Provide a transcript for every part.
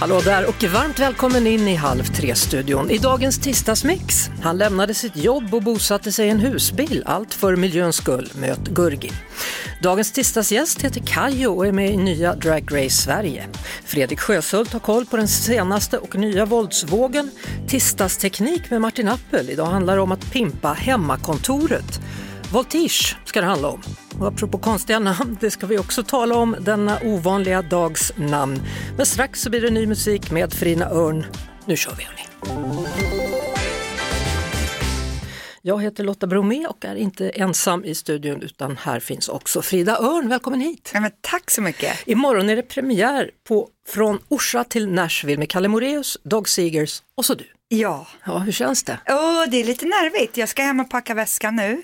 Hallå där och varmt välkommen in i Halv tre-studion. I dagens tisdagsmix. Han lämnade sitt jobb och bosatte sig i en husbil, allt för miljöns skull. Möt Gurgi. Dagens tisdagsgäst heter Kajo och är med i nya Drag Race Sverige. Fredrik Sjöshult har koll på den senaste och nya våldsvågen. Tisdagsteknik med Martin Appel. Idag handlar det om att pimpa hemmakontoret. Voltige ska det handla om. Och apropå konstiga namn, det ska vi också tala om, denna ovanliga dags namn. Men strax så blir det ny musik med Frina Örn. Nu kör vi hörni! Jag heter Lotta Bromé och är inte ensam i studion utan här finns också Frida Örn. Välkommen hit! Ja, tack så mycket. Imorgon är det premiär på Från Orsa till Nashville med Kalle Moreus, Dog Seegers och så du. Ja, Ja, hur känns det? oh, det är lite nervigt. Jag ska hem och packa väskan nu.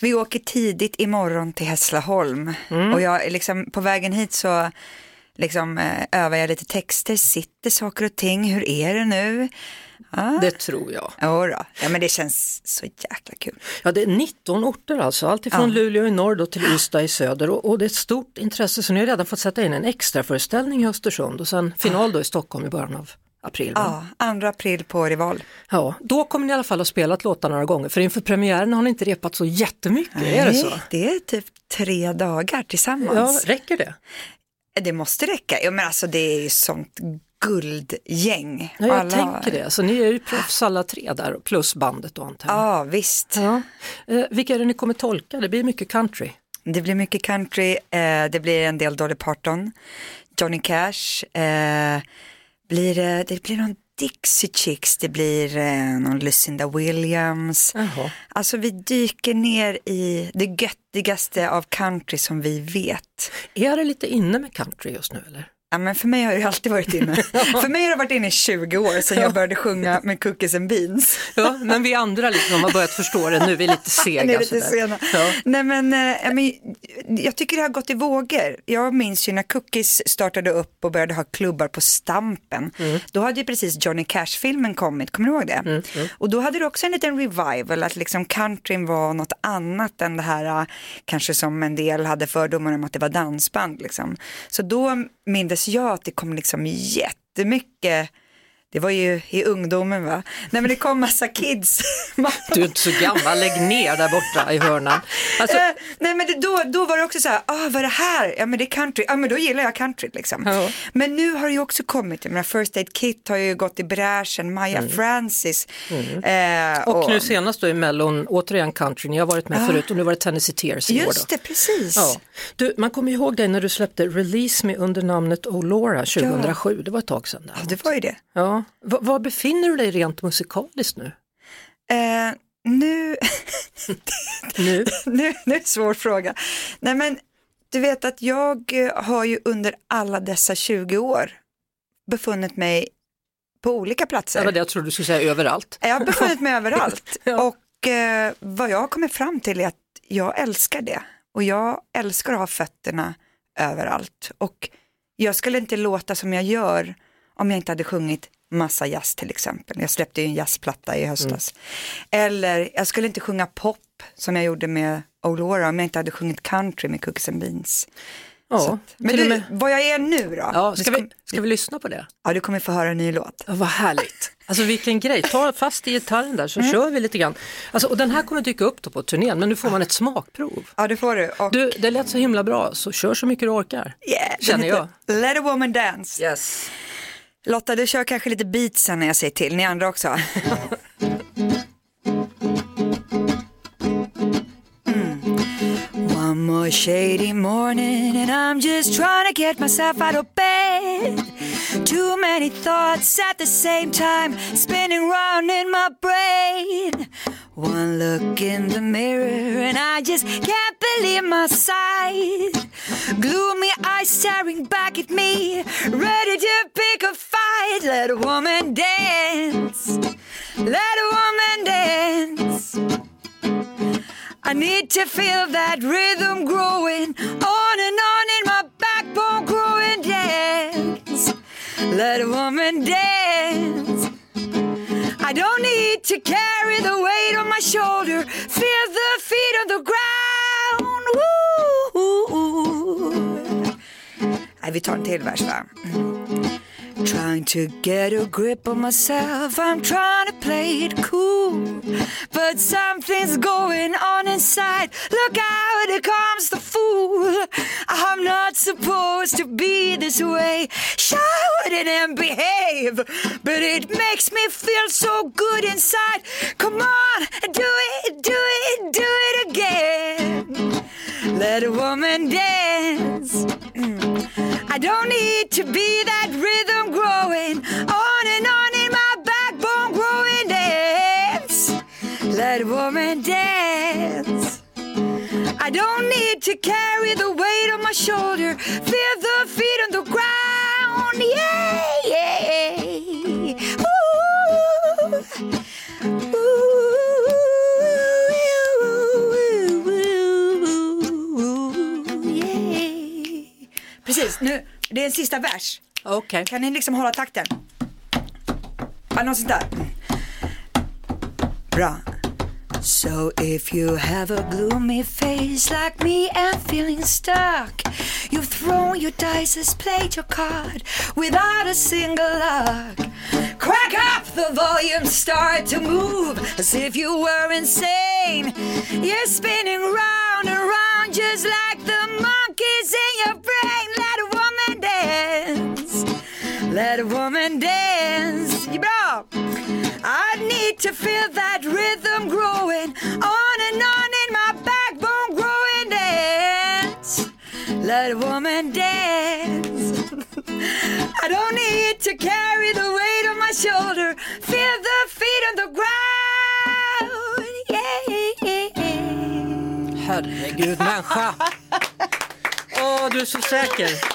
Vi åker tidigt imorgon till Hässleholm och jag liksom på vägen hit så liksom eh, övar jag lite texter, sitter saker och ting, hur är det nu? Ja, Det tror jag. Jodå. ja men det känns så jäkla kul. Ja, det är 19 orter alltså, alltifrån Ja. Luleå i norr då till Ystad i söder och, och det är ett stort intresse så ni har redan fått sätta in en extra föreställning i Östersund och sen final då i Stockholm i början av april. va? Ja, 2 april på Rival. Ja, då kommer ni i alla fall att spela låtar några gånger för inför premiären har ni inte repat så jättemycket, är det så? Nej, det är typ tre dagar Ja, tillsammans. räcker det? Det måste räcka. Ja, men alltså det är ju sånt guldgäng. Ja, jag Alla- tänker det, så ni är ju proffs alla tre där plus bandet och antar jag. Ja, visst. Ja. Eh, vilka är det ni kommer tolka? Det blir mycket country. Det blir mycket country, eh, det blir en del Dolly Parton, Johnny Cash, eh, blir det, det blir någon Dixie Chicks, det blir eh, någon Lucinda Williams. Jaha. Alltså vi dyker ner i det göttigaste av country som vi vet. Är det lite inne med country just nu eller? Ja, men för mig har det alltid varit inne. för mig har det varit inne i 20 år sedan jag började sjunga med Cookies and Beans. Ja, men vi andra liksom har börjat förstå det nu, vi är lite sega. Ni är lite sena. Ja. Nej men, ja, men jag tycker det har gått i vågor. Jag minns ju när Cookies startade upp och började ha klubbar på Stampen. Mm. Då hade ju precis Johnny Cash-filmen kommit, kommer du ihåg det? Och då hade det också en liten revival, att liksom countryn var något annat än det här, eh, kanske som en del hade fördomar om att det var dansband. Liksom. Så då mindes jag att det kom liksom jättemycket det var ju i ungdomen va? Nej men det kom massa kids. Du är inte så gammal, lägg ner där borta i hörnan. Alltså, Eh, nej men det, då, då var det också så här, ah, vad är det här? Ja men det är country, ja men då gillar jag country liksom. Ja. Men nu har det ju också kommit, jag menar First Aid Kit har ju gått i bräschen, Maja Francis. Eh, Mm. och nu senast då i Mellon, återigen country, ni har varit med förut och nu var det Tennessee Tears i år Just då. det, precis. Ja. Du, man kommer ihåg dig när du släppte Release Me under namnet Olora 2007, det var ett tag sedan. Där. Ja, det var ju det. Ja. Va- Var befinner du dig rent musikaliskt nu? Eh, nu, nu? nu, nu är det en svår fråga. Nej men du vet att jag eh, har ju under alla dessa 20 år befunnit mig på olika platser. Det var det jag trodde du skulle säga överallt. Jag har befunnit mig överallt Ja. och eh, vad jag har kommit fram till är att jag älskar det och jag älskar att ha fötterna överallt och jag skulle inte låta som jag gör om jag inte hade sjungit massa jazz till exempel. Jag släppte ju en jazzplatta i höstas. Eller jag skulle inte sjunga pop som jag gjorde med Olora om jag inte hade sjungit country med Cookies and Beans. Ja, Men till och du, med- vad jag är nu då? ja ska, vi, kom- ska vi lyssna på det? ja, du kommer få höra en ny låt. Ja, vad härligt. Alltså vilken grej, ta fast i gitarren där så kör vi lite grann. Alltså, och den här kommer dyka upp då på turnén men nu får man ett smakprov. Ja, det får du. Och, Du, det lät så himla bra så kör så mycket du orkar. yeah, känner jag. Let a woman dance. Yes. Lotta, du kör kanske lite beats sen när jag säger till, ni andra också. Mm. One more shady morning and I'm just trying to get myself out of bed. Too many thoughts at the same time spinning round in my brain. One look in the mirror and I just can't believe my sight. Gloomy eyes staring back at me, ready to pick a fight. Let a woman dance, let a woman dance. I need to feel that rhythm growing on and on in my backbone, growing dance. Let a woman dance. I don't need to carry the weight on my shoulder. Feel the feet on the ground. Woo. Nej, vi tar en till vers va? Mm. Trying to get a grip on myself, I'm trying to play it cool. But something's going on inside. Look out, here comes the fool. I'm not supposed to be this way. Shout it and behave. But it makes me feel so good inside. Come on, do it, do it, do it again. Let a woman dance. I don't need to be that rhythm to carry the weight on my shoulder. Feel the feet on the ground. Yeah, yeah. Ooh, yeah. Precis, nu, det är en sista vers. Okej. Kan ni liksom hålla takten? Ja, sånt där. Bra. So if you have a gloomy face like me and feeling stuck You've thrown your dice, has played your card without a single luck Crack up the volume, start to move as if you were insane You're spinning round and round just like the monkeys in your brain Let a woman dance Let a woman dance. Ja, Bra! I need to feel that rhythm growing on and on in my backbone growing dance. Let a woman dance. I don't need to carry the weight on my shoulder. Feel the feet on the ground. Yeah. Herregud människa. Åh, du är så säker.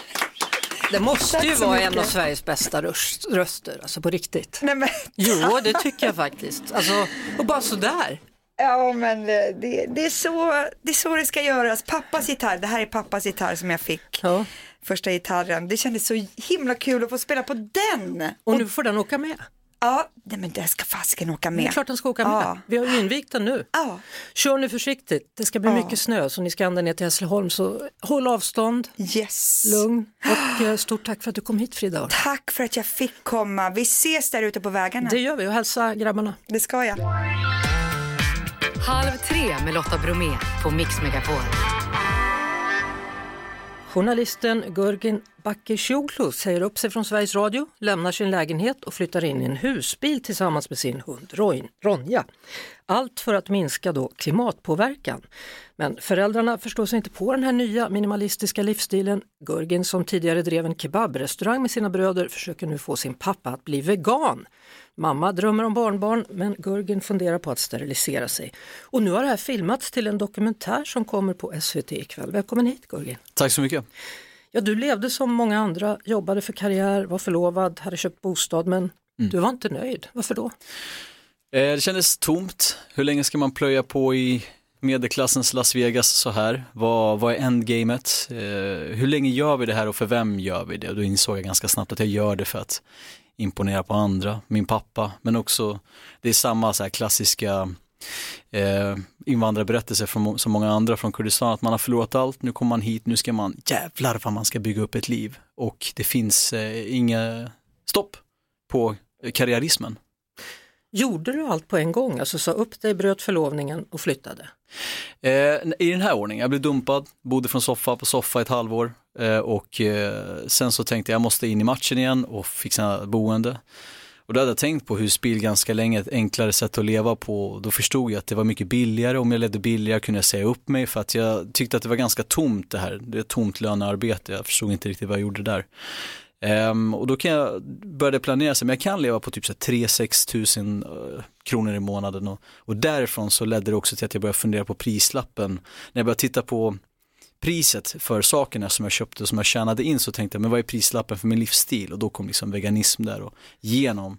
Det måste ju vara en av Sveriges bästa röst, röster, alltså på riktigt. Nej, men, Jo, det tycker jag faktiskt. Alltså, och bara sådär. ja, men det, det, är så, det är så det ska göras. Pappas gitarr, det här är pappas gitarr som jag fick. Ja. Första gitarren. Det kändes så himla kul att få spela på den. Och nu får den åka med. Ja, nej, men den ska fasiken åka med. Det är klart den ska åka med. Ja. Vi har ju invigt den nu. Ja. Kör nu försiktigt, det ska bli Ja. mycket snö så ni ska ända ner till Hässleholm så håll avstånd, Yes. lugn och eh, stort tack för att du kom hit Frida. Tack för att jag fick komma. Vi ses där ute på vägarna. Det Det, gör vi och hälsa grabbarna. ska jag. Halv tre med Lotta Bromé på Mix Megapol. Journalisten Gurgin Bakircioglu säger upp sig från Sveriges Radio, lämnar sin lägenhet och flyttar in i en husbil tillsammans med sin hund Ronja. Allt för att minska då klimatpåverkan. Men föräldrarna förstår sig inte på den här nya minimalistiska livsstilen. Gurgin som tidigare drev en kebabrestaurang med sina bröder försöker nu få sin pappa att bli vegan. Mamma drömmer om barnbarn men Gurgin funderar på att sterilisera sig. Och nu har det här filmats till en dokumentär som kommer på SVT ikväll. Välkommen hit Gurgin! Tack så mycket. Ja, du levde som många andra, jobbade för karriär, var förlovad, hade köpt bostad men du var inte nöjd. Varför då? Eh, Det kändes tomt. Hur länge ska man plöja på i medelklassens Las Vegas så här? Vad, vad är endgamet? Eh, hur länge gör vi det här och för vem gör vi det? Och då insåg jag ganska snabbt att jag gör det för att imponera på andra, min pappa, men också det är samma så här klassiska eh, invandrarberättelser från, så som många andra från Kurdistan, att man har förlorat allt, nu kommer man hit, nu ska man, jävlar vad man ska bygga upp ett liv och det finns eh, inga stopp på karriärismen. Gjorde du allt på en gång, alltså sa upp dig, bröt förlovningen och flyttade? Eh, I den här ordningen, jag blev dumpad, bodde från soffa på soffa ett halvår eh, och eh, sen så tänkte jag jag måste in i matchen igen och fixa boende. Och då hade jag tänkt på husbil ganska länge, ett enklare sätt att leva på. Då förstod jag att det var mycket billigare, om jag levde billigare kunde jag säga upp mig för att jag tyckte att det var ganska tomt det här, det är ett tomt lönearbete, jag förstod inte riktigt vad jag gjorde där. Um, och då kan jag börja planera sig, men jag kan leva på typ 3-6 tusen uh, kronor i månaden och, och därifrån så ledde det också till att jag började fundera på prislappen. När jag började titta på priset för sakerna som jag köpte och som jag tjänade in så tänkte jag, men vad är prislappen för min livsstil? Och då kom liksom veganism där och genom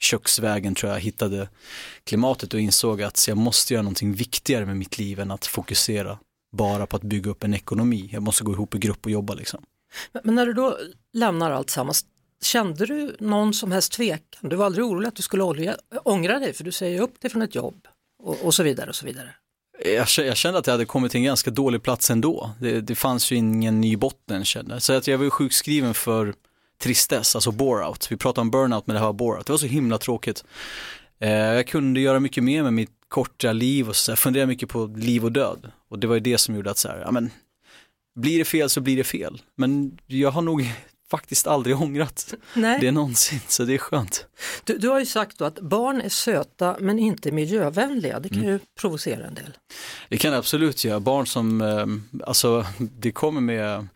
köksvägen tror jag hittade klimatet och insåg att jag måste göra någonting viktigare med mitt liv än att fokusera bara på att bygga upp en ekonomi. Jag måste gå ihop i grupp och jobba liksom. Men, när du då lämnar allt sammans, kände du någon som helst tvekan? Du var aldrig orolig att du skulle olja, ångra dig för du säger upp dig från ett jobb och, och så vidare och så vidare. Jag, jag kände att jag hade kommit till en ganska dålig plats ändå. Det, det fanns ju ingen ny botten kände jag. Så att jag var ju sjukskriven för tristess, alltså bore-out. Vi pratade om burnout men det här var bore-out. Det var så himla tråkigt. Eh, jag kunde göra mycket mer med mitt korta liv och så här, fundera mycket på liv och död. Och det var ju det som gjorde att så här, ja men blir det fel så blir det fel. Men jag har nog faktiskt aldrig ångrat Nej. det någonsin, så det är skönt. Du, du har ju sagt att barn är söta men inte miljövänliga. Det kan Mm. ju provocera en del. Det kan det absolut göra. Barn som, eh, alltså det kommer med,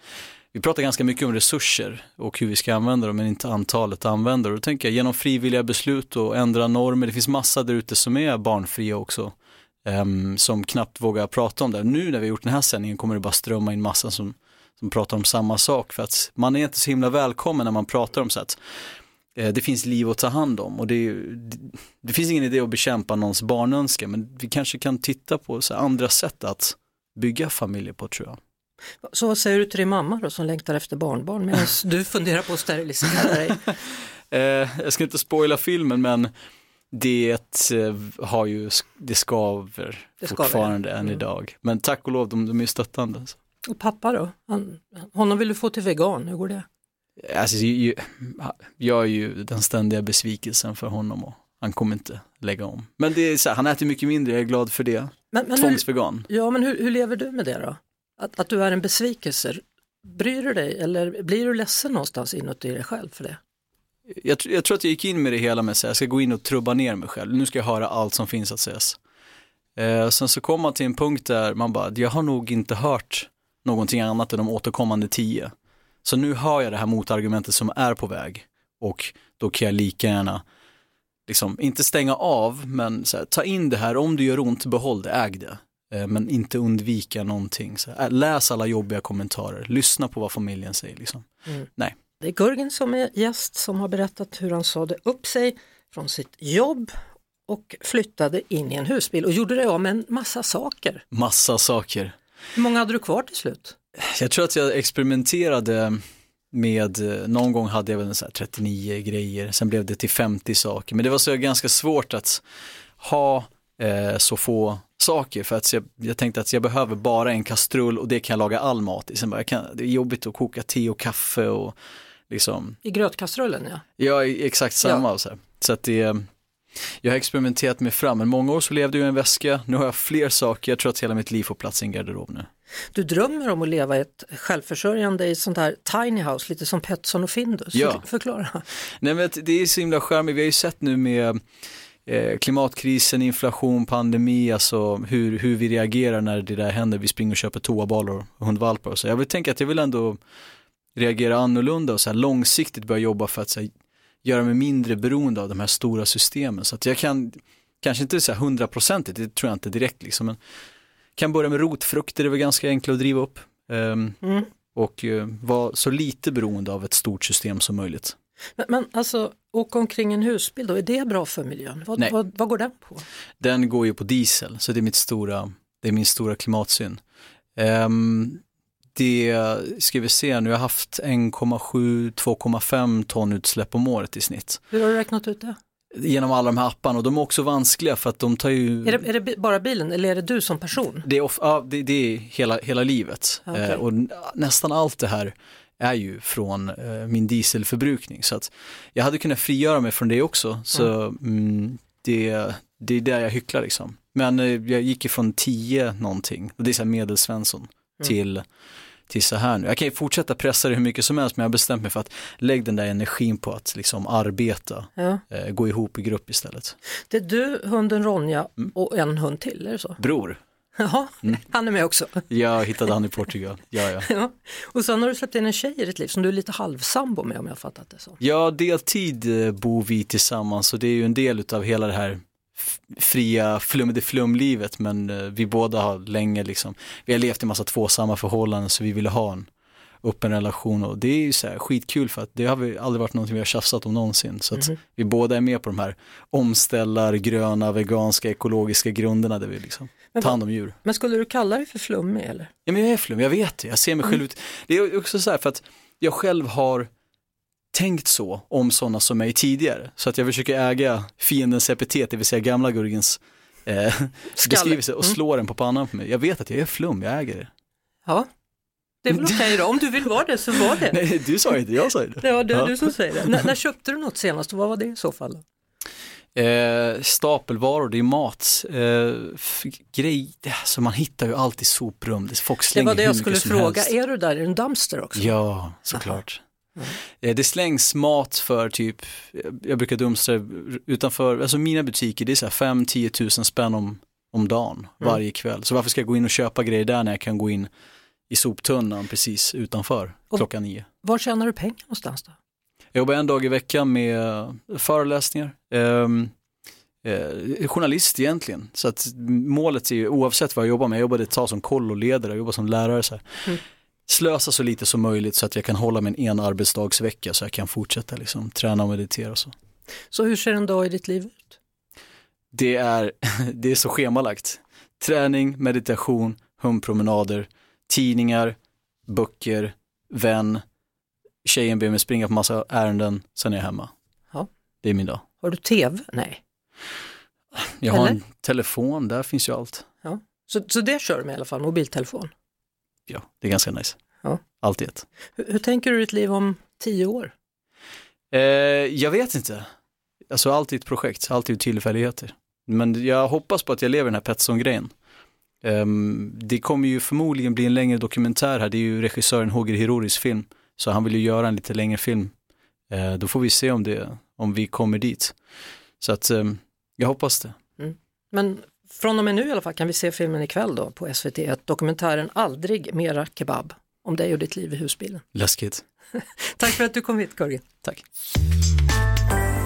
vi pratar ganska mycket om resurser och hur vi ska använda dem men inte antalet användare. Då tänker jag genom frivilliga beslut och ändra normer, det finns massa där ute som är barnfria också. Ehm, som knappt vågar prata om det. Nu när vi har gjort den här sändningen kommer det bara strömma in massa som, som pratar om samma sak för att man är inte så himla välkommen när man pratar om så att eh, det finns liv att ta hand om och det, ju- det, det finns ingen idé att bekämpa någons barnönska men vi kanske kan titta på så andra sätt att bygga familjer på tror jag. Så vad säger du till din mamma då som längtar efter barnbarn medan du funderar på att sterilisera dig? Eh, jag ska inte spoila filmen men det eh, har ju, det skaver Det skaver, fortfarande ja. än Mm. idag. Men tack och lov, de, de är stöttande. Så. Och pappa då? Han, honom vill du få till vegan, hur går det? Alltså, jag är ju den ständiga besvikelsen för honom och han kommer inte lägga om. Men det är så här, han äter mycket mindre, jag är glad för det. Men, men hur, Tvångsvegan. ja, men hur, hur lever du med det då? Att, att du är en besvikelse, bryr du dig eller blir du ledsen någonstans inuti dig själv för det? Jag, jag tror att jag gick in med det hela med att jag ska gå in och trubba ner mig själv. Nu ska jag höra allt som finns att sägas. Eh, sen så kom man till en punkt där man bara, jag har nog inte hört någonting annat än de återkommande tio. Så nu hör jag det här motargumentet som är på väg och då kan jag lika gärna, liksom, inte stänga av, men här, ta in det här, om det gör ont, behåll det, äg det. Eh, men inte undvika någonting. Så här, läs alla jobbiga kommentarer, lyssna på vad familjen säger. Liksom. Nej. Det är Gurgen som är gäst som har berättat hur han sade upp sig från sitt jobb och flyttade in i en husbil och gjorde det av med en massa saker. Massa saker. Hur många hade du kvar till slut? Jag tror att jag experimenterade med, någon gång hade jag väl så här 39 grejer, sen blev det till 50 saker. Men det var så ganska svårt att ha eh, så få saker för att jag, jag tänkte att jag behöver bara en kastrull och det kan jag laga all mat i. Sen bara, jag kan, det är jobbigt att koka te och kaffe och liksom, I grötkastrullen ja. är exakt samma. Och så här. så att det, jag har experimenterat mig fram, men många år så levde jag i en väska, nu har jag fler saker, jag tror att hela mitt liv får plats i en garderob nu. Du drömmer om att leva ett självförsörjande i ett sånt här tiny house, lite som Petson och Findus. Ja. För- Förklara. Nej men det är så himla charmigt, vi har ju sett nu med eh, klimatkrisen, inflation, pandemi, alltså hur, hur vi reagerar när det där händer. Vi springer och köper toabalor och hundvalpar och så. Jag vill tänka att jag vill ändå reagera annorlunda och så långsiktigt börja jobba för att så här, göra mig mindre beroende av de här stora systemen. Så att jag kan, kanske inte så hundraprocentigt, det tror jag inte direkt liksom, men kan börja med rotfrukter, det är väl ganska enkla att driva upp. Ehm, Mm. Och eh, vara så lite beroende av ett stort system som möjligt. Men, men alltså, åka omkring en husbil då, är det bra för miljön? Vad, Nej. vad, vad går den på? Den går ju på diesel, så det är, mitt stora, det är min stora klimatsyn. Um, det ska vi se nu, jag har haft 1,7-2,5 ton utsläpp om året i snitt. Hur har du räknat ut det? Genom alla de här apparna och de är också vanskliga för att de tar ju... Är det, är det bara bilen eller är det du som person? Det är, of, ja, det, det är hela, hela livet. Okej. Eh, och nästan allt det här är ju från eh, min dieselförbrukning. Så att jag hade kunnat frigöra mig från det också. Så mm, det, det är där jag hycklar liksom. Men eh, jag gick ifrån 10 någonting, och det är så här medelsvensson, till, till så här nu. Jag kan ju fortsätta pressa det hur mycket som helst men jag har bestämt mig för att lägg den där energin på att liksom arbeta, Ja. eh, gå ihop i grupp istället. Det är du, hunden Ronja Mm. och en hund till, är det så? Bror, Jaha, han är med också. Jag hittade han i Portugal. Ja, ja. Ja. Och sen har du släppt in en tjej i ditt liv som du är lite halvsambo med om jag har fattat det så. Ja, deltid eh, bor vi tillsammans och det är ju en del utav hela det här fria flum, det flumlivet men eh, vi båda har länge liksom, vi har levt i massa tvåsamma förhållanden så vi ville ha en öppen relation och det är ju så här skitkul för att det har vi aldrig varit någonting vi har tjafsat om någonsin så att vi båda är med på de här omställar, gröna, veganska, ekologiska grunderna där vi liksom tar hand om djur. Men skulle du kalla dig för flummig eller? Ja men jag är flum, jag vet det, jag ser mig själv ut. Det är också så här för att jag själv har tänkt så om sådana som mig tidigare. Så att jag försöker äga fiendens epitet, det vill säga gamla Gurgens eh, beskrivelse och slå den på pannan på mig. Jag vet att jag är flum, jag äger det. Ja, det är väl okej då. Om du vill vara det så var det. Nej, du sa inte, jag sa det. Ja, det är du som säger det. När, när köpte du något senast och vad var det i så fall? Eh, stapelvaror, det är mat. Eh, grej, alltså man hittar ju alltid soprum, folk Det slänger var det jag skulle fråga. Är du där i en dumpster också? Ja, såklart. Eh, Det slängs mat för typ, jag brukar dumstra utanför, alltså mina butiker, det är så här 5-10 tusen spänn om, om dagen varje kväll. Så varför ska jag gå in och köpa grejer där när jag kan gå in i soptunnan precis utanför Och- klockan nio. Var tjänar du pengar någonstans då? Jag jobbar en dag i veckan med föreläsningar. Ehm, eh, journalist egentligen, så att målet är ju oavsett vad jag jobbar med, jag jobbade ett tag som kolloledare, jag jobbar som lärare så här. Slösa så lite som möjligt så att jag kan hålla mig en, en arbetsdagsvecka så jag kan fortsätta liksom, träna och meditera och så. Så hur ser en dag i ditt liv ut? Det är, det är så schemalagt. Träning, meditation, hundpromenader, tidningar, böcker, vän, tjejen ber mig springa på massa ärenden, sen är jag hemma. Ja. Det är min dag. Har du tv? Nej. Jag har Eller? en telefon, där finns ju allt. Ja. Så, så det kör du med i alla fall, mobiltelefon. Ja, det är ganska nice. Ja. Allt i ett. Hur, hur tänker du ditt liv om tio år? Eh, jag vet inte. Alltså allt är ett projekt, allt är tillfälligheter. Men jag hoppas på att jag lever den här Petson-grejen. Ehm, det kommer ju förmodligen bli en längre dokumentär här, det är ju regissören Hoger Hiroris film. Så han vill ju göra en lite längre film. Eh, då får vi se om, det, om vi kommer dit. Så att ehm, jag hoppas det. Men från och med nu i alla fall kan vi se filmen ikväll då på SVT, dokumentären Aldrig mera kebab om dig och ditt liv i husbilen. Läskigt. Tack för att du kom hit Körgen. Tack.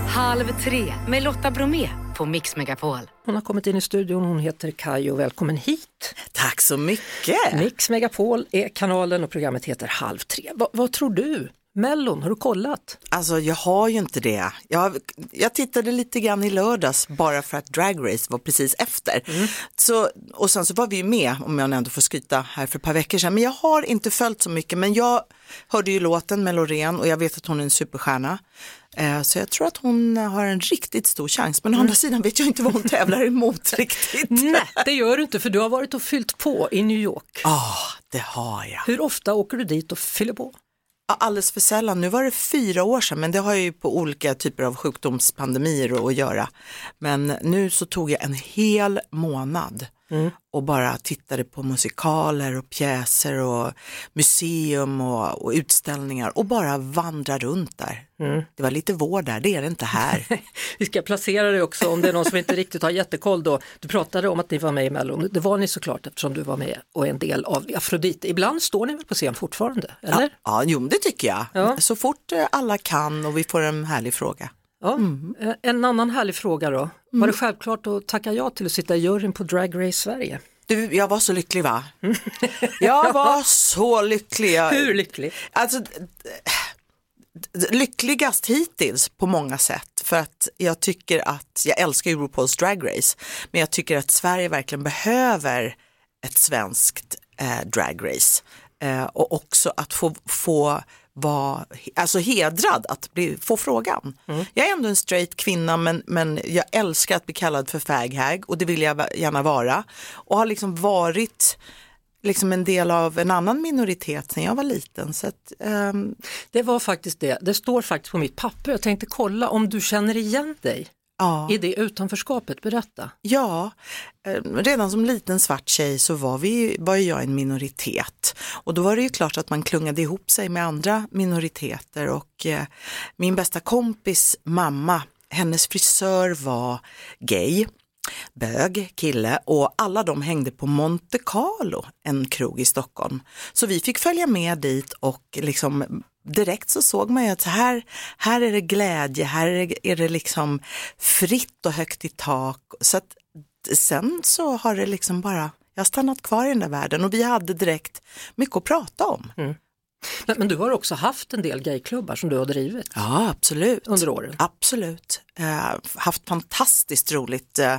Halv tre med Lotta Bromé på Mix Megapol. Hon har kommit in i studion, hon heter Kajo, välkommen hit. Tack så mycket. Mix Megapol är kanalen och programmet heter Halv tre. Va, vad tror du? Mellon, har du kollat? Alltså jag har ju inte det. Jag, jag tittade lite grann i lördags bara för att Drag Race var precis efter. Så, och sen så var vi ju med, om jag ändå får skryta här för ett par veckor sedan. Men jag har inte följt så mycket, men jag hörde ju låten med Loreen och jag vet att hon är en superstjärna. Eh, Så jag tror att hon har en riktigt stor chans, men å andra sidan vet jag inte vad hon tävlar emot riktigt. Nej, det gör du inte för du har varit och fyllt på i New York. Ja, det har jag. Hur ofta åker du dit och fyller på? Alldeles för sällan. Nu var det fyra år sedan, men det har ju på olika typer av sjukdomspandemier att göra. Men nu så tog jag en hel månad och bara tittade på musikaler och pjäser och museum och, och utställningar och bara vandra runt där. Det var lite vård där, det är det inte här. Vi ska placera dig också om det är någon som inte riktigt har jättekoll då. Du pratade om att ni var med i Mellon, det var ni såklart eftersom du var med och är en del av Afrodite. Ibland står ni väl på scen fortfarande, eller? ja, ja, jo, det tycker jag. Ja. Så fort eh, alla kan och vi får en härlig fråga. Ja. Eh, En annan härlig fråga då. Var det självklart att tacka ja till att sitta i juryn på Drag Race Sverige? Du, jag var så lycklig va? Jag var så lycklig. Jag, Hur lycklig? Alltså, lyckligast hittills på många sätt för att jag tycker att, jag älskar ju RuPaul's Drag Race, men jag tycker att Sverige verkligen behöver ett svenskt eh, Drag Race eh, och också att få, få vara alltså hedrad att bli, få frågan. Jag är ändå en straight kvinna men, men jag älskar att bli kallad för faghag och det vill jag gärna vara och har liksom varit liksom en del av en annan minoritet sen jag var liten. Så att, ehm, Det var faktiskt det, det står faktiskt på mitt papper. Jag tänkte kolla om du känner igen dig ja, i det utanförskapet, berätta. ja, ehm, redan som liten svart tjej så var, vi, var jag en minoritet och då var det ju klart att man klungade ihop sig med andra minoriteter och eh, min bästa kompis mamma, hennes frisör var gay bög, kille och alla de hängde på Monte Carlo, en krog i Stockholm. Så vi fick följa med dit och liksom direkt så såg man ju att här, här är det glädje, här är det, är det liksom fritt och högt i tak. Så att sen så har det liksom bara, jag har stannat kvar i den där världen och vi hade direkt mycket att prata om. Men, men du har också haft en del gayklubbar som du har drivit Ja, absolut. under åren. Absolut. Eh, haft fantastiskt roligt. Eh,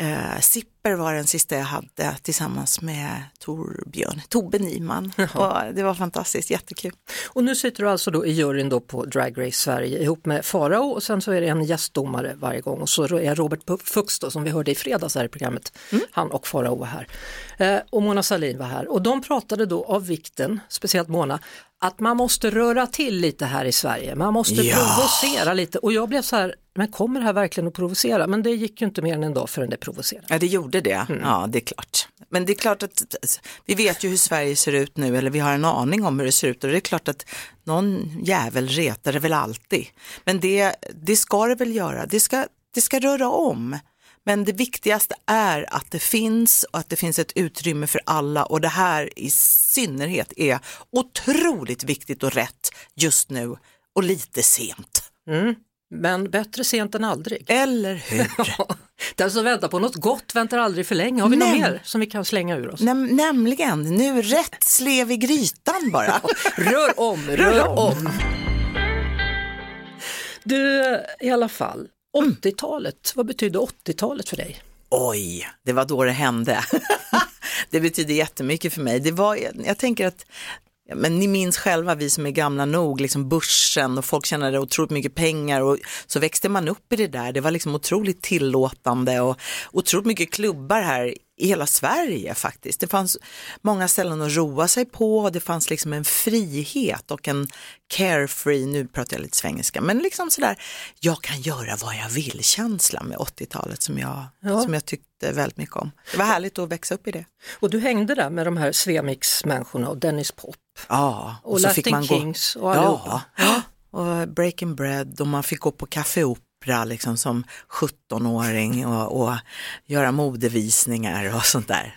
eh, Sipper var den sista jag hade tillsammans med Torbjörn, Tobbe Nyman. Och det var fantastiskt, jättekul. Och nu sitter du alltså då i juryn då på Drag Race Sverige ihop med Farao och sen så är det en gästdomare varje gång och så är Robert Fuchs då som vi hörde i fredags här i programmet, han och Farao var här. Eh, och Mona Sahlin var här och de pratade då av vikten, speciellt Mona, att man måste röra till lite här i Sverige, man måste Ja. provocera lite och jag blev så här, men kommer det här verkligen att provocera? Men det gick ju inte mer än en dag förrän det provocerade. Ja, det gjorde det. Ja, det är klart. Men det är klart att vi vet ju hur Sverige ser ut nu, eller vi har en aning om hur det ser ut och det är klart att någon jävel retar det väl alltid. Men det, det ska det väl göra, det ska, det ska röra om. Men det viktigaste är att det finns och att det finns ett utrymme för alla och det här i synnerhet är otroligt viktigt och rätt just nu och lite sent. Men bättre sent än aldrig. Eller hur? Den som väntar på något gott väntar aldrig för länge. Har vi något Nej. mer som vi kan slänga ur oss? Näm- nämligen, nu rätt slev i grytan bara. Rör om, rör om. Du, i alla fall, 80-talet, vad betyder 80-talet för dig? Oj, det var då det hände. det betyder jättemycket för mig. Det var, jag tänker att men ni minns själva, vi som är gamla nog, liksom börsen och folk tjänade otroligt mycket pengar och så växte man upp i det där. Det var liksom otroligt tillåtande och otroligt mycket klubbar här i hela Sverige faktiskt. Det fanns många ställen att roa sig på och det fanns liksom en frihet och en carefree, nu pratar jag lite svengelska, men liksom sådär, jag kan göra vad jag vill känsla med 80-talet som jag, Ja. som jag tyckte väldigt mycket om. Det var härligt att växa upp i det. Och du hängde där med de här Svemix-människorna och Dennis Pop Ja, och, Latin Kings och Ja, allihopa. och Breaking Bread och man fick gå på Café Opera liksom som 17-åring och, och göra modevisningar och sånt där.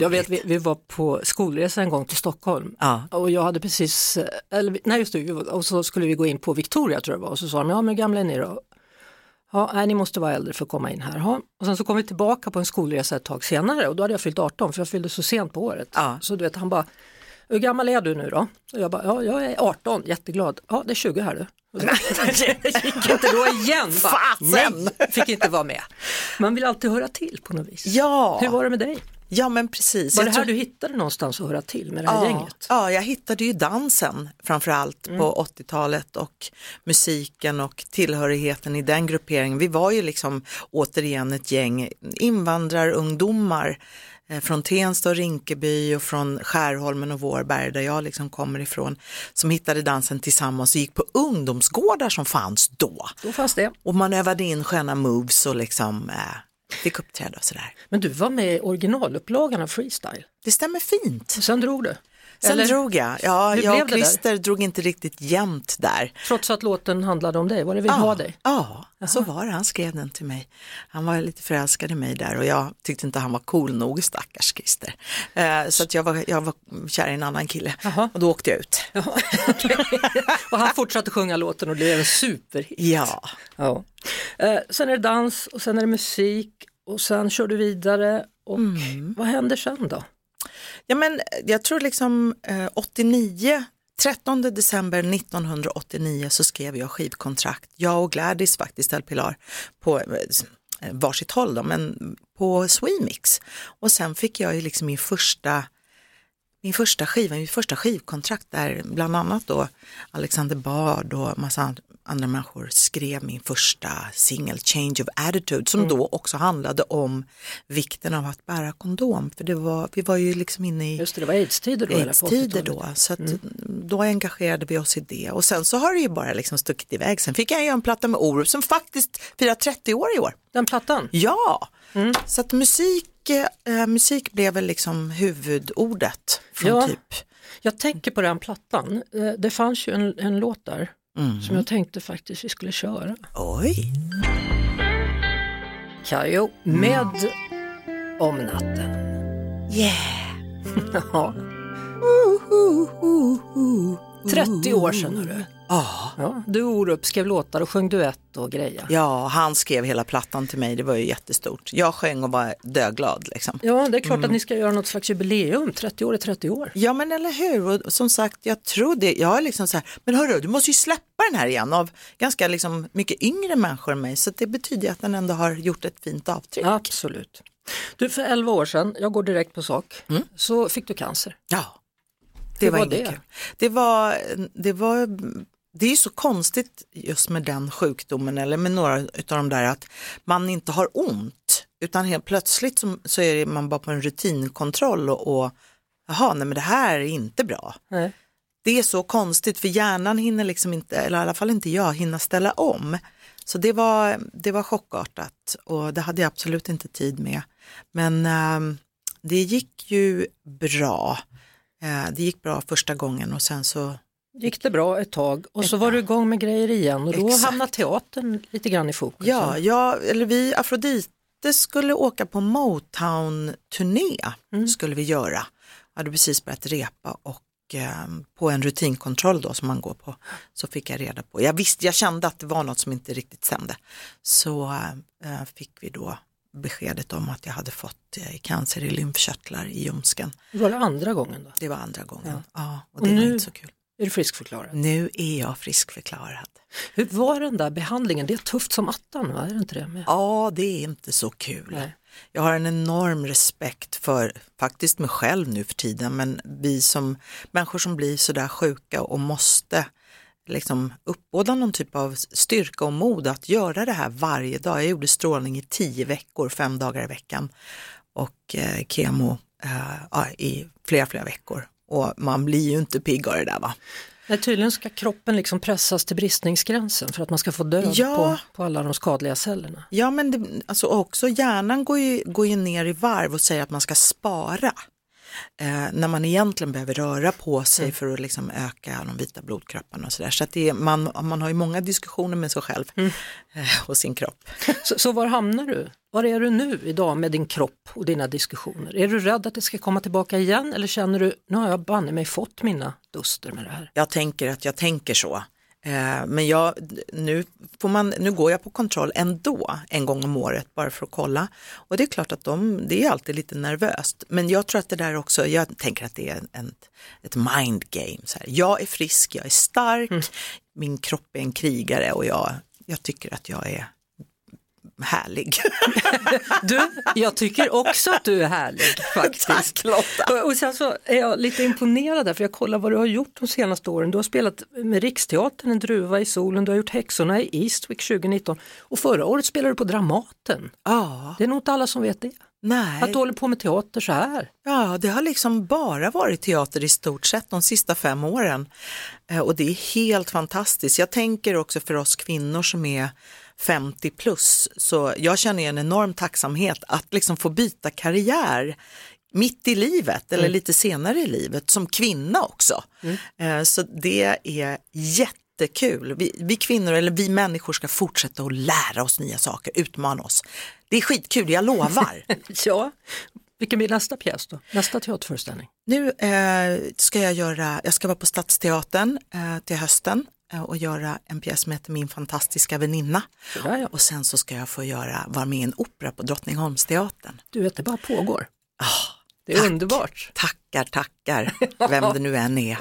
Jag vet, vi, vi var på skolresa en gång till Stockholm Ja. och jag hade precis, eller nej just det, och så skulle vi gå in på Victoria tror jag var och så sa de, ja men gamla är ni då? Ja, nej, ni måste vara äldre för att komma in här. Ja. Och sen så kom vi tillbaka på en skolresa ett tag senare och då hade jag fyllt 18 för jag fyllde så sent på året. Ja. Så du vet, han bara, hur gammal är du nu då? Och jag bara, ja jag är 18, jätteglad. Ja det är 20 här du. Det gick inte då igen. Fasen! fick inte vara med. Man vill alltid höra till på något vis. Ja. Hur var det med dig? Ja men precis. Var Jag det här tror- du hittade någonstans att höra till med det här ja, gänget? Ja, jag hittade ju dansen framförallt Mm. på 80-talet och musiken och tillhörigheten i den grupperingen. Vi var ju liksom återigen ett gäng invandrarungdomar från Tensta och Rinkeby och från Skärholmen och Vårberg där jag liksom kommer ifrån som hittade dansen tillsammans och gick på ungdomsgårdar som fanns då. Då fanns det. Och man övade in sköna moves och liksom eh, fick uppträda och sådär. Men du var med i originalupplagan av Freestyle. Det stämmer fint. Och sen drog du. Sen Eller? drog jag. Ja, Hur jag och? Christer drog inte riktigt jämnt där. Trots att låten handlade om dig, var det vill ha dig? Ja, så var det. Han skrev den till mig. Han var lite förälskad i mig där och jag tyckte inte han var cool nog, stackars Christer. Eh, så att jag var, jag var kär i en annan kille Jaha. och då åkte jag ut. och han fortsatte sjunga låten och det blev en superhit. Ja, Ja. Eh, sen är det dans och sen är det musik och sen kör du vidare och Mm. vad händer sen då? Ja men eh, jag tror liksom eh, 89 13 december 1989 så skrev jag skivkontrakt, jag och Gladys faktiskt, El Pilar, på eh, eh, varsitt håll då, men på Swemix. Och sen fick jag ju liksom min första min första skiva, min första skivkontrakt där bland annat då Alexander Bard och massa andra människor skrev min första singel Change of Attitude som då också handlade om vikten av att bära kondom. För det var, vi var ju liksom inne i Just det, det var aids-tider då? aids-tider 80-talet? då. Så att då engagerade vi oss i det och sen så har det ju bara liksom stuckit iväg. Sen fick jag göra en platta med Orup som faktiskt firar 30 år i år. Den plattan? Ja, så att musik, eh, musik blev väl liksom huvudordet från Ja. typ Jag tänker på den plattan, Eh, det fanns ju en, en låt där Mm. som jag tänkte faktiskt vi skulle köra. Oj. Kayo med Om natten. Yeah! Ja. 30 år sedan hörru. Ja. Ja, du Orup skrev låtar och sjöng duett och grejer. ja, han skrev hela plattan till mig, det var ju jättestort. Jag sjöng och var döglad liksom. Ja, det är klart att ni ska göra något slags jubileum, 30 år är 30 år. Ja men eller hur, och som sagt jag tror det, jag är liksom så här, men hörru du måste ju släppa den här igen av ganska liksom mycket yngre människor än mig så det betyder att den ändå har gjort ett fint avtryck. Absolut. Du, för 11 år sedan, jag går direkt på sak, Mm. så fick du cancer. Ja, det var, var det? kul. Det var, det var, det är ju så konstigt just med den sjukdomen eller med några utav de där att man inte har ont utan helt plötsligt så, så är man bara på en rutinkontroll och, och jaha, nej men det här är inte bra. Nej. Det är så konstigt för hjärnan hinner liksom inte, eller i alla fall inte jag, hinna ställa om. Så det var, det var chockartat och det hade jag absolut inte tid med. Men ehm, det gick ju bra. Eh, det gick bra första gången och sen så, Gick det bra ett tag och så var du igång med grejer igen och då Exakt. hamnade teatern lite grann i fokus. ja, jag, eller vi, Afrodite skulle åka på Motown-turné, skulle vi göra. hade precis börjat repa och eh, på en rutinkontroll då som man går på så fick jag reda på, jag visste, jag kände att det var något som inte riktigt stämde. Så eh, fick vi då beskedet om att jag hade fått eh, cancer i lymfkörtlar i ljumsken. Var det andra gången då? Det var andra gången. Ja. och Och det var nu- inte så kul. Är du friskförklarad? Nu är jag friskförklarad. Hur var den där behandlingen? Det är tufft som attan, va? är det inte det? Med? Ja, det är inte så kul. Nej. Jag har en enorm respekt för faktiskt mig själv nu för tiden, men vi som människor som blir sådär sjuka och måste liksom uppbåda någon typ av styrka och mod att göra det här varje dag. Jag gjorde strålning i tio veckor, fem dagar i veckan och eh, kemo eh, i flera, flera veckor. Och man blir ju inte pigg av det där va. Nej, tydligen ska kroppen liksom pressas till bristningsgränsen för att man ska få död Ja. på, på alla de skadliga cellerna. Ja men det, alltså också hjärnan går ju, går ju ner i varv och säger att man ska spara. Eh, när man egentligen behöver röra på sig för att liksom öka de vita blodkropparna och sådär. Så att det är, man, man har ju många diskussioner med sig själv eh, och sin kropp. Så, så var hamnar du? Var är du nu idag med din kropp och dina diskussioner? Är du rädd att det ska komma tillbaka igen eller känner du, nu har jag banne mig fått mina duster med det här? Jag tänker att jag tänker så. Eh, men jag, nu, får man, nu går jag på kontroll ändå en gång om året bara för att kolla. Och det är klart att de, det är alltid lite nervöst. Men jag tror att det där också, jag tänker att det är en, ett mind game. Så här. Jag är frisk, jag är stark, min kropp är en krigare och jag, jag tycker att jag är härlig. Du, jag tycker också att du är härlig faktiskt. Tack Lotta. Och- sen så är jag lite imponerad där, för jag kollar vad du har gjort de senaste åren. Du har spelat med Riksteatern, En druva i solen, du har gjort Häxorna i Eastwick 2019 och förra året spelade du på Dramaten. Ja, Det är nog inte alla som vet det. nej. Att du håller på med teater så här. Ja, det har liksom bara varit teater i stort sett de sista fem åren. Eh, Och det är helt fantastiskt. Jag tänker också för oss kvinnor som är 50 plus, så jag känner en enorm tacksamhet att liksom få byta karriär mitt i livet eller lite senare i livet som kvinna också. Eh, Så det är jättekul. Vi, vi kvinnor eller vi människor ska fortsätta att lära oss nya saker, utmana oss. Det är skitkul, jag lovar. Ja, vilken blir nästa pjäs då? Nästa teaterföreställning? Nu eh, ska jag göra, jag ska vara på Stadsteatern eh, till hösten och göra en pjäs som heter Min fantastiska väninna. Sådär ja. Och sen så ska jag få göra, vara med i en opera på Drottningholmsteatern. Du vet, det bara pågår. Ah, Det är tack. underbart. Tackar, tackar, vem det nu än är.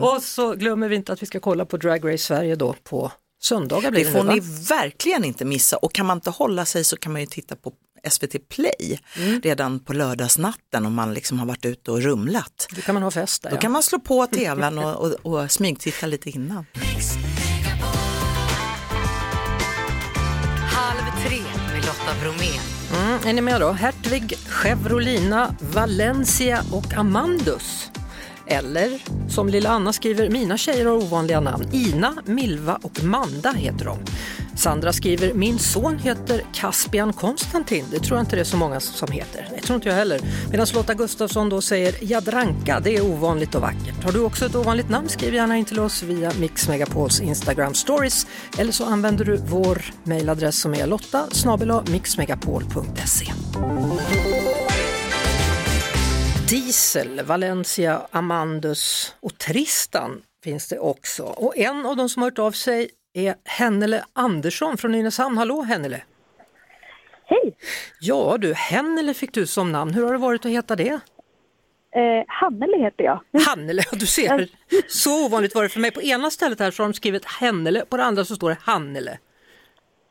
Och så glömmer vi inte att vi ska kolla på Drag Race Sverige då på söndagar blir Det det, får nu, ni verkligen inte missa och kan man inte hålla sig så kan man ju titta på SVT Play Mm. redan på lördagsnatten om man liksom har varit ute och rumlat. Då kan man ha fest där. Då ja. kan man slå på tvn och, och, och smygtitta lite innan. Halv tre med Lotta Bromé. Mm, är ni med då? Hertvig, Chevrolina, Valencia och Amandus. Eller som lilla Anna skriver, mina tjejer har ovanliga namn. Ina, Milva och Manda heter de. Sandra skriver, min son heter Caspian Konstantin. Det tror jag inte det är så många som heter. Det tror inte jag heller. Medan Lotta Gustafsson då säger Jadranka, det är ovanligt och vackert. Har du också ett ovanligt namn, skriv gärna in till oss via Mix Megapols Instagram stories. Eller så använder du vår mejladress som är lotta mixmegapol.se. Diesel, Valencia, Amandus och Tristan finns det också. Och en av de som har hört av sig är Hennele Andersson från Nynäshamn. Hallå Hennele! Hej! Ja du, Hennele fick du som namn. Hur har det varit att heta det? Eh, Hannele heter jag. Hannele, du ser. Så ovanligt var det för mig. På ena stället här så har de skrivit Hennele, på det andra så står det Hannele.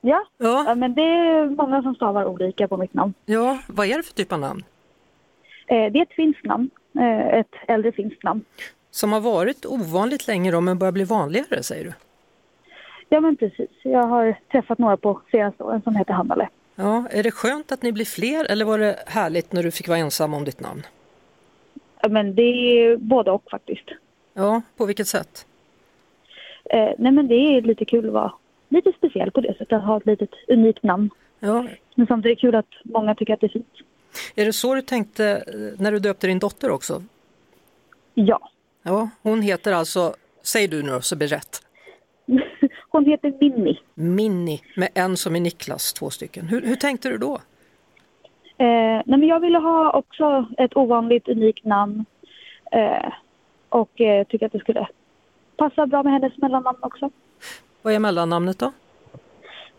Ja, Ja. men det är många som stavar olika på mitt namn. Ja, vad är det för typ av namn? Eh, det är ett finskt namn, eh, ett äldre finskt namn. Som har varit ovanligt länge då, men börjar bli vanligare säger du? Ja, men precis. Jag har träffat några på senaste åren som heter Hannele. Ja, är det skönt att ni blir fler eller var det härligt när du fick vara ensam om ditt namn? Ja, men det är både och faktiskt. Ja, på vilket sätt? Eh, nej, men det är lite kul att vara lite speciell på det sättet, att ha ett litet unikt namn. Ja, Men samtidigt är det kul att många tycker att det är fint. Är det så du tänkte eh, när du döpte din dotter också? Ja. Ja, hon heter alltså, säg du nu så blir rätt. Hon heter Minni. Minni, med en som är Niklas, två stycken. Hur, hur tänkte du då? Eh, nej, men jag ville ha också ett ovanligt, unikt namn. Eh, och eh, tycker att det skulle passa bra med hennes mellannamn också. Vad är mellannamnet då?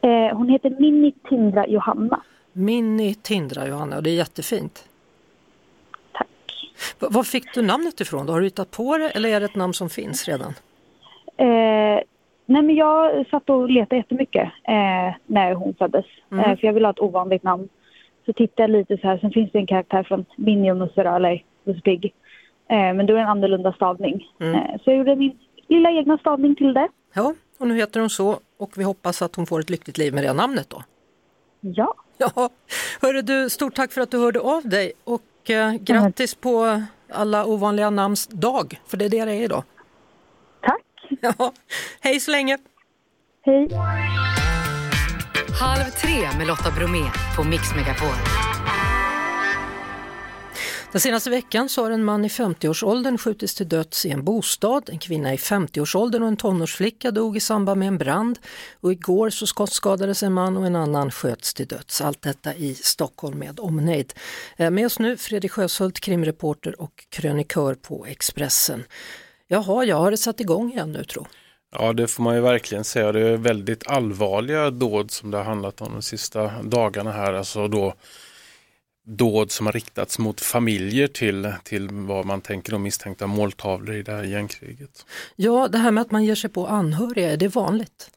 Eh, hon heter Minni Tindra Johanna. Minni Tindra Johanna, och det är jättefint. Tack. Va- Var fick du namnet ifrån? Har du hittat på det eller är det ett namn som finns redan? Eh, nej men jag satt och letade jättemycket eh, när hon föddes. Mm. Eh, för jag ville ha ett ovanligt namn. Så tittade jag lite så här. Sen finns det en karaktär från Minni och Musse eller Musse Pigg. Eh, men då är det en annorlunda stavning. Mm. Eh, så jag gjorde min lilla egna stavning till det. Ja, och nu heter hon så och vi hoppas att hon får ett lyckligt liv med det namnet då. Ja. Ja, hörru du, stort tack för att du hörde av dig och eh, grattis på alla ovanliga namns dag, för det är det det är idag. Tack. Ja, hej så länge! Hej! Halv tre med Lotta Bromé på Mix Megapol. Den senaste veckan så har en man i 50-årsåldern skjutits till döds i en bostad. En kvinna i 50-årsåldern och en tonårsflicka dog i samband med en brand. Och igår så skottskadades en man och en annan sköts till döds. Allt detta i Stockholm med omnejd. Eh, med oss nu Fredrik Sjöshult, krimreporter och krönikör på Expressen. Jaha, jag har det satt igång igen nu tro. Ja, det får man ju verkligen säga. Det är väldigt allvarliga dåd som det har handlat om de sista dagarna här. Alltså då dåd som har riktats mot familjer till, till vad man tänker om misstänkta måltavlor i det här gängkriget. Ja, det här med att man ger sig på anhöriga, är det vanligt?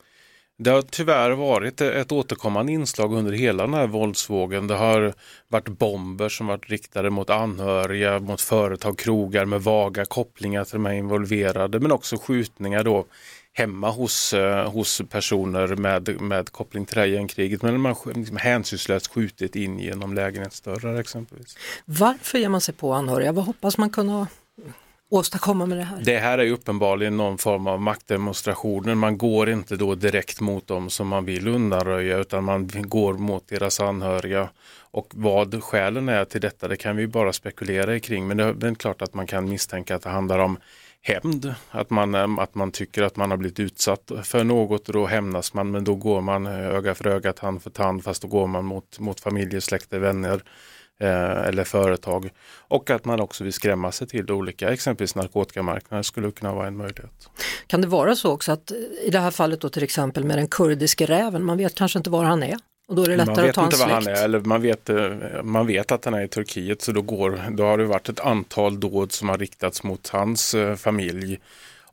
Det har tyvärr varit ett återkommande inslag under hela den här våldsvågen. Det har varit bomber som varit riktade mot anhöriga, mot företag, krogar med vaga kopplingar till de här involverade, men också skjutningar då hemma hos, eh, hos personer med, med koppling till det här gängkriget. Men man liksom hänsynslöst skjutit in genom lägenhetsdörrar exempelvis. Varför ger man sig på anhöriga? Vad hoppas man kunna åstadkomma med det här? Det här är uppenbarligen någon form av maktdemonstrationer. Man går inte då direkt mot dem som man vill undanröja utan man går mot deras anhöriga. Och vad skälen är till detta det kan vi bara spekulera kring men det är klart att man kan misstänka att det handlar om hämnd. Att man, eh, att man tycker att man har blivit utsatt för något och då hämnas man men då går man eh, öga för öga, tand för tand fast då går man mot, mot familjer, släkter, vänner eh, eller företag. Och att man också vill skrämma sig till olika, exempelvis narkotikamarknaden skulle kunna vara en möjlighet. Kan det vara så också att i det här fallet då till exempel med den kurdiske räven, man vet kanske inte var han är och då är det Man lättare att vet ta inte vad han är, eller man vet, eh, man vet att han är i Turkiet så då, går, då har det varit ett antal dåd som har riktats mot hans eh, familj.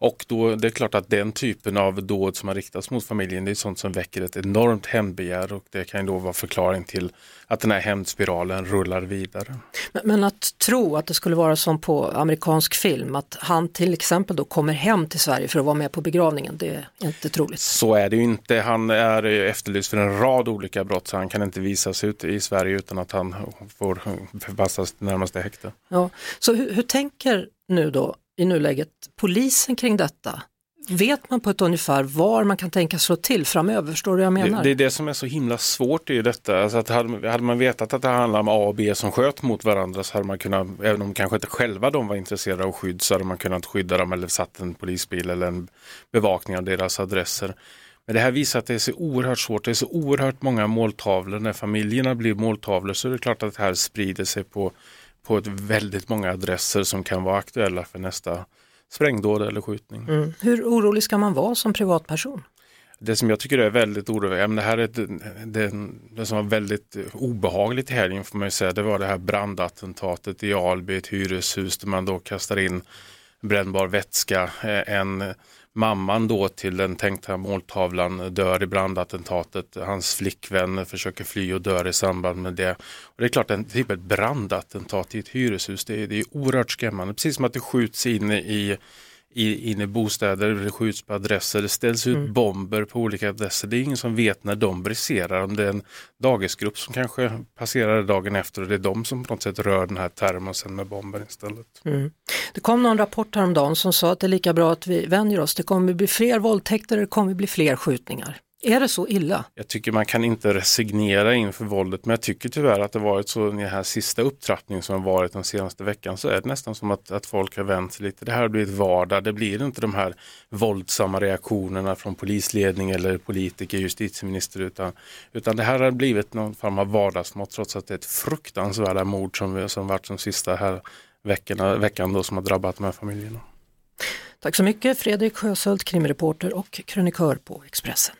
Och då, det är klart att den typen av dåd som har riktats mot familjen det är sånt som väcker ett enormt hämndbegär och det kan ju då vara förklaring till att den här hämndspiralen rullar vidare. Men, men att tro att det skulle vara som på amerikansk film, att han till exempel då kommer hem till Sverige för att vara med på begravningen, det är inte troligt. Så är det ju inte. Han är efterlyst för en rad olika brott så han kan inte visas ut i Sverige utan att han får förpassas till närmaste häkte. Ja. Så hur, hur tänker nu då i nuläget polisen kring detta? vet man på ett ungefär var man kan tänka slå till framöver? Förstår du vad jag menar? Det, det är det som är så himla svårt i detta. Alltså att hade, hade man vetat att det handlar om A och B som sköt mot varandra så hade man kunnat, även om kanske inte själva de var intresserade av skydd, så hade man kunnat skydda dem eller satt en polisbil eller en bevakning av deras adresser. Men det här visar att det är så oerhört svårt. Det är så oerhört många måltavlor. När familjerna blir måltavlor så är det klart att det här sprider sig på, på ett väldigt många adresser som kan vara aktuella för nästa sprängdåd eller skjutning. Mm. Hur orolig ska man vara som privatperson? Det som jag tycker är väldigt oroväckande, det här är det, det, det som var väldigt obehagligt i helgen får man ju säga, det var det här brandattentatet i Alby, ett hyreshus där man då kastar in brännbar vätska. En mamman då till den tänkta måltavlan dör i brandattentatet. Hans flickvän försöker fly och dör i samband med det. Och det är klart, en, typ ett brandattentat i ett hyreshus, det är, det är oerhört skrämmande. Precis som att det skjuts in i i, in i bostäder, det skjuts på adresser, det ställs ut mm. bomber på olika adresser. Det är ingen som vet när de briserar, om det är en dagisgrupp som kanske passerar dagen efter och det är de som på något sätt rör den här termosen med bomber istället. Mm. Det kom någon rapport häromdagen som sa att det är lika bra att vi vänjer oss, det kommer bli fler våldtäkter, det kommer bli fler skjutningar. Är det så illa? Jag tycker man kan inte resignera inför våldet men jag tycker tyvärr att det varit så den här sista upptrappningen som har varit den senaste veckan så är det nästan som att, att folk har vänt sig lite. Det här har blivit vardag. Det blir inte de här våldsamma reaktionerna från polisledning eller politiker, justitieminister utan, utan det här har blivit någon form av vardagsmått trots att det är ett fruktansvärda mord som, som varit de sista här veckorna, veckan då som har drabbat de här familjerna. Tack så mycket Fredrik Sjöshult, krimreporter och krönikör på Expressen.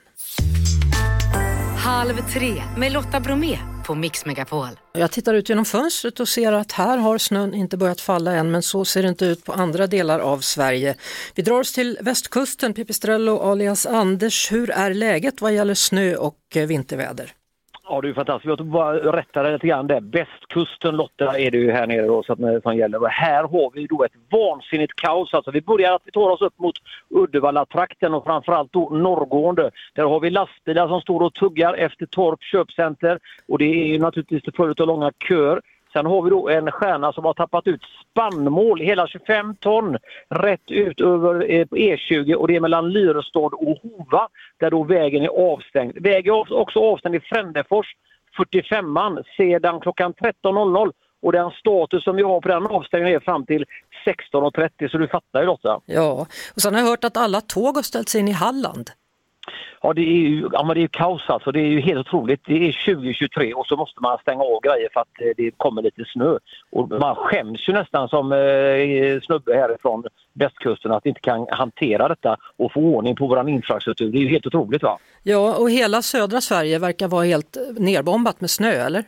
Halv tre med Lotta Bromé på Mix Megapol. Jag tittar ut genom fönstret och ser att här har snön inte börjat falla än men så ser det inte ut på andra delar av Sverige. Vi drar oss till västkusten, Pipistrello alias Anders. Hur är läget vad gäller snö och eh, vinterväder? Ja, det är fantastiskt. Jag bara rätta dig lite grann där. Bästkusten Lotta är det ju här nere då, så att, som gäller. Och här har vi då ett vansinnigt kaos. Alltså, vi börjar att vi tar oss upp mot Uddevalla-trakten och framförallt då norrgående. Där har vi lastbilar som står och tuggar efter Torp köpcenter och det är ju naturligtvis till följd av långa köer. Sen har vi då en stjärna som har tappat ut spannmål, hela 25 ton, rätt ut över eh, e E20 och det är mellan Lyrestad och Hova där då vägen är avstängd. Vägen är också avstängd i Frändefors, 45an, sedan klockan 13.00 och den status som vi har på den avstängningen är fram till 16.30 så du fattar ju Lotta. Ja, och sen har jag hört att alla tåg har ställts in i Halland. Ja, det är ju ja, men det är kaos alltså. Det är ju helt otroligt. Det är 2023 och så måste man stänga av grejer för att eh, det kommer lite snö. Och man skäms ju nästan som eh, snubbe härifrån västkusten att inte kan hantera detta och få ordning på vår infrastruktur. Det är ju helt otroligt va? Ja, och hela södra Sverige verkar vara helt eh, nerbombat med snö, eller?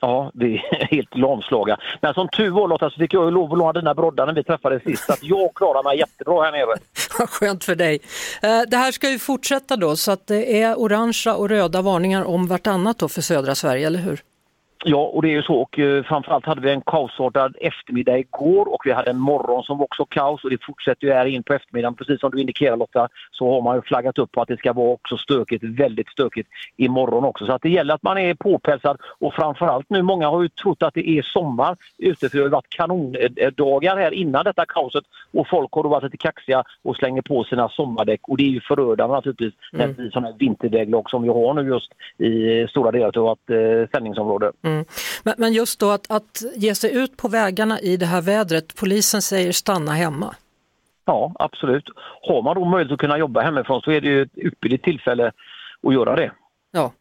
Ja, vi är helt lamslaga. Men som tur var Lotta så fick jag ju lov att låna dina broddar när vi träffades sist. Så att jag klarar mig jättebra här nere. Vad skönt för dig. Eh, det här ska ju fortsätta då så att det är orangea och röda varningar om vartannat då för södra Sverige, eller hur? Ja, och det är ju så. Och eh, framförallt hade vi en kaosartad eftermiddag igår och vi hade en morgon som var också kaos och det fortsätter ju här in på eftermiddagen. Precis som du indikerar Lotta så har man ju flaggat upp på att det ska vara också stökigt, väldigt stökigt imorgon också. Så att det gäller att man är påpälsad och framförallt nu, många har ju trott att det är sommar ute för det har varit kanondagar här innan detta kaoset och folk har då varit lite kaxiga och slänger på sina sommardäck och det är ju förödande naturligtvis mm. när det blir sådana här vinterväglag som vi har nu just i stora delar av vårt eh, sändningsområde. Mm. Men, men, just då att, att ge sig ut på vägarna i det här vädret, polisen säger stanna hemma. Ja, absolut. Har man då möjlighet att kunna jobba hemifrån så är det ju ett ypperligt tillfälle att göra det. Ja.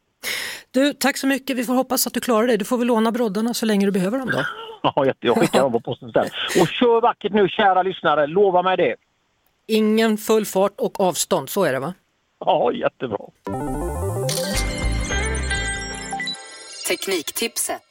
Du, tack så mycket. Vi får hoppas att du klarar det. Du får väl låna broddarna så länge du behöver dem då. ja, jag skickar dem på posten sen. Och kör vackert nu kära lyssnare, lova mig det. Ingen full fart och avstånd, så är det va? Ja, jättebra. Tekniktipset.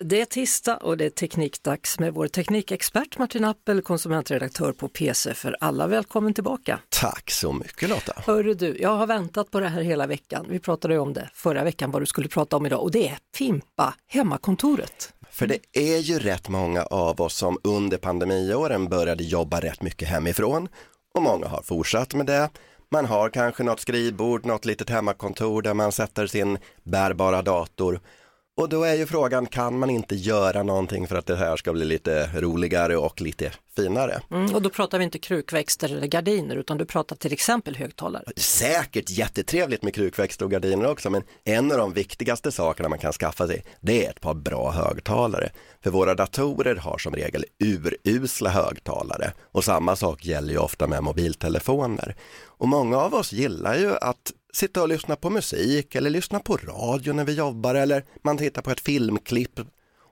Det är tisdag och det är teknikdags med vår teknikexpert Martin Appel, konsumentredaktör på PC för alla. Välkommen tillbaka! Tack så mycket Lotta! Hörru du, jag har väntat på det här hela veckan. Vi pratade om det förra veckan, vad du skulle prata om idag och det är Fimpa, hemmakontoret. För det är ju rätt många av oss som under pandemiåren började jobba rätt mycket hemifrån och många har fortsatt med det. Man har kanske något skrivbord, något litet hemmakontor där man sätter sin bärbara dator Och då är ju frågan, kan man inte göra någonting för att det här ska bli lite roligare och lite finare? Mm, och då pratar vi inte krukväxter eller gardiner utan du pratar till exempel högtalare. Säkert jättetrevligt med krukväxter och gardiner också, men en av de viktigaste sakerna man kan skaffa sig, det är ett par bra högtalare. För våra datorer har som regel urusla högtalare och samma sak gäller ju ofta med mobiltelefoner. Och många av oss gillar ju att sitta och lyssna på musik eller lyssna på radio när vi jobbar eller man tittar på ett filmklipp.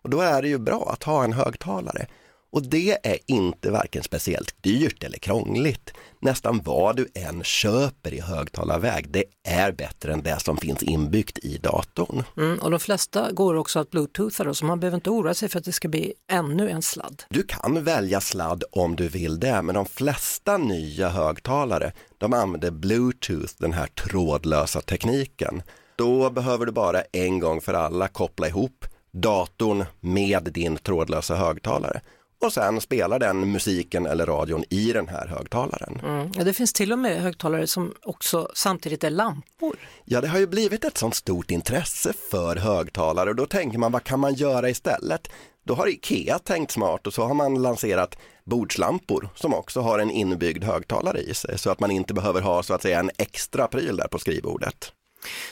Och då är det ju bra att ha en högtalare. Och det är inte varken speciellt dyrt eller krångligt. Nästan vad du än köper i högtalarväg, det är bättre än det som finns inbyggt i datorn. Mm, och de flesta går också att bluetootha så man behöver inte oroa sig för att det ska bli ännu en sladd. Du kan välja sladd om du vill det, men de flesta nya högtalare, de använder bluetooth, den här trådlösa tekniken. Då behöver du bara en gång för alla koppla ihop datorn med din trådlösa högtalare och sen spelar den musiken eller radion i den här högtalaren. Mm. Ja, det finns till och med högtalare som också samtidigt är lampor. Ja, det har ju blivit ett sånt stort intresse för högtalare och då tänker man vad kan man göra istället? Då har Ikea tänkt smart och så har man lanserat bordslampor som också har en inbyggd högtalare i sig så att man inte behöver ha så att säga en extra pryl där på skrivbordet.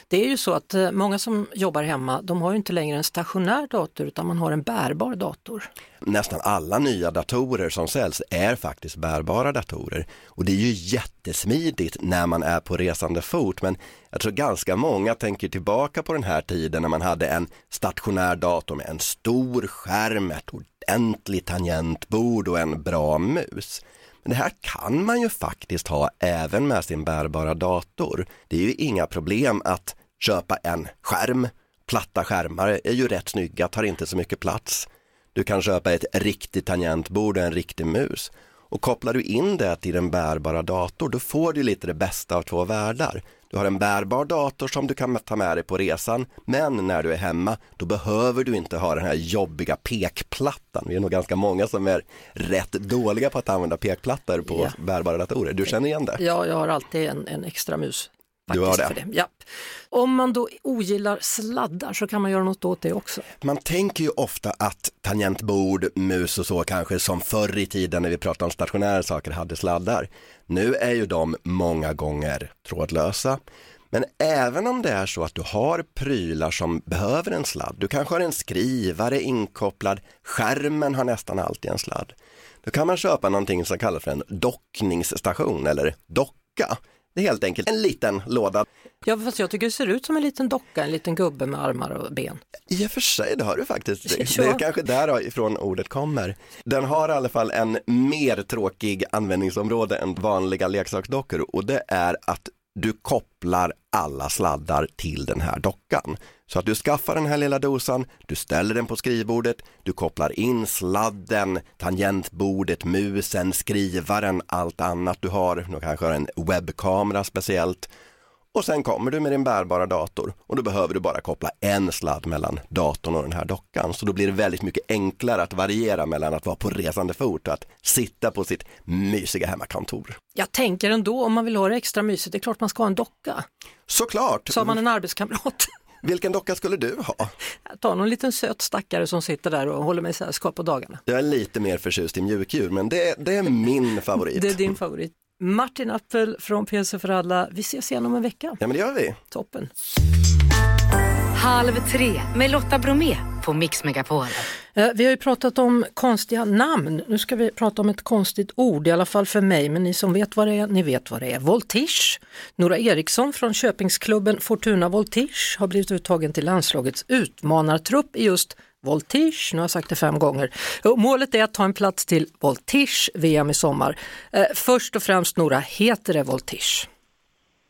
Det är ju så att eh, många som jobbar hemma, de har ju inte längre en stationär dator utan man har en bärbar dator. Nästan alla nya datorer som säljs är faktiskt bärbara datorer och det är ju jättesmidigt när man är på resande fot men jag tror ganska många tänker tillbaka på den här tiden när man hade en stationär dator med en stor skärm, ett ordentligt tangentbord och en bra mus. Men det här kan man ju faktiskt ha även med sin bärbara dator. Det är ju inga problem att köpa en skärm. Platta skärmar är ju rätt snygga, tar inte så mycket plats. Du kan köpa ett riktigt tangentbord och en riktig mus. Och kopplar du in det till den bärbara dator, då får du lite det bästa av två världar. Du har en bärbar dator som du kan ta med dig på resan, men när du är hemma, då behöver du inte ha den här jobbiga pekplattan. Vi är nog ganska många som är rätt dåliga på att använda pekplattor på ja. bärbara datorer. Du känner igen det? Ja, jag har alltid en, en extra mus. Du har det? det. Ja. Om man då ogillar sladdar så kan man göra något åt det också. Man tänker ju ofta att tangentbord, mus och så kanske som förr i tiden när vi pratade om stationära saker hade sladdar. Nu är ju de många gånger trådlösa. Men även om det är så att du har prylar som behöver en sladd, du kanske har en skrivare inkopplad, skärmen har nästan alltid en sladd. Då kan man köpa någonting som kallas för en dockningsstation eller docka. Det är helt enkelt en liten låda. Ja, fast jag tycker det ser ut som en liten docka, en liten gubbe med armar och ben. I och för sig, det har du faktiskt. Det är kanske därifrån ordet kommer. Den har i alla fall en mer tråkig användningsområde än vanliga leksaksdockor och det är att du kopplar alla sladdar till den här dockan. Så att du skaffar den här lilla dosan, du ställer den på skrivbordet, du kopplar in sladden, tangentbordet, musen, skrivaren, allt annat du har. Du kanske har en webbkamera speciellt. Och sen kommer du med din bärbara dator och då behöver du bara koppla en sladd mellan datorn och den här dockan. Så då blir det väldigt mycket enklare att variera mellan att vara på resande fot och att sitta på sitt mysiga hemmakontor. Jag tänker ändå om man vill ha det extra mysigt, det är klart man ska ha en docka. Såklart! Så har man en arbetskamrat. Vilken docka skulle du ha? Ta någon liten söt stackare som sitter där och håller mig sällskap på dagarna. Jag är lite mer förtjust i mjukdjur men det, det är min favorit. det är din favorit. Martin Appel från PC för alla. Vi ses igen om en vecka. Ja men det gör vi. Toppen. Halv tre med Lotta Bromé på Mix Megapol. Eh, vi har ju pratat om konstiga namn. Nu ska vi prata om ett konstigt ord, i alla fall för mig, men ni som vet vad det är, ni vet vad det är. Voltige. Nora Eriksson från Köpingsklubben Fortuna Voltige har blivit uttagen till landslagets utmanartrupp i just Voltige, nu har jag sagt det fem gånger. Målet är att ta en plats till Voltige VM i sommar. Eh, först och främst Nora, heter det Voltige?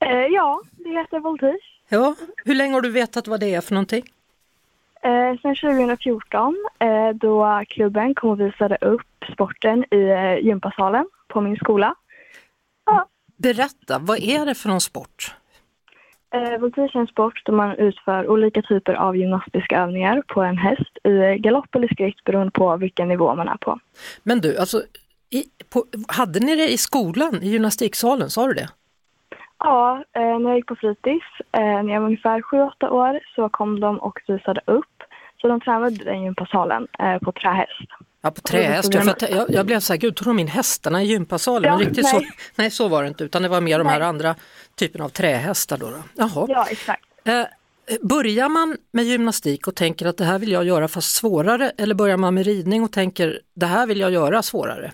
Eh, ja, det heter Voltige. Ja, hur länge har du vetat vad det är för någonting? Eh, sen 2014 eh, då klubben kom och visade upp sporten i eh, gympasalen på min skola. Ja. Berätta, vad är det för någon sport? Eh, voltige är en sport där man utför olika typer av gymnastiska övningar på en häst i galopp eller skritt beroende på vilken nivå man är på. Men du, alltså, i, på, hade ni det i skolan, i gymnastiksalen, sa du det? Ja, eh, när jag gick på fritids, eh, när jag var ungefär 7-8 år, så kom de och visade upp Så de tränade i den gympasalen eh, på trähäst. Ja, på trähäst. Jag, jag, jag blev så här, gud, tog de in hästarna i gympasalen? Ja, men riktigt nej. Så, nej, så var det inte, utan det var mer de här Nej. andra typen av trähästar. Då, då. Jaha. Ja, exakt. Eh, börjar man med gymnastik och tänker att det här vill jag göra fast svårare eller börjar man med ridning och tänker det här vill jag göra svårare?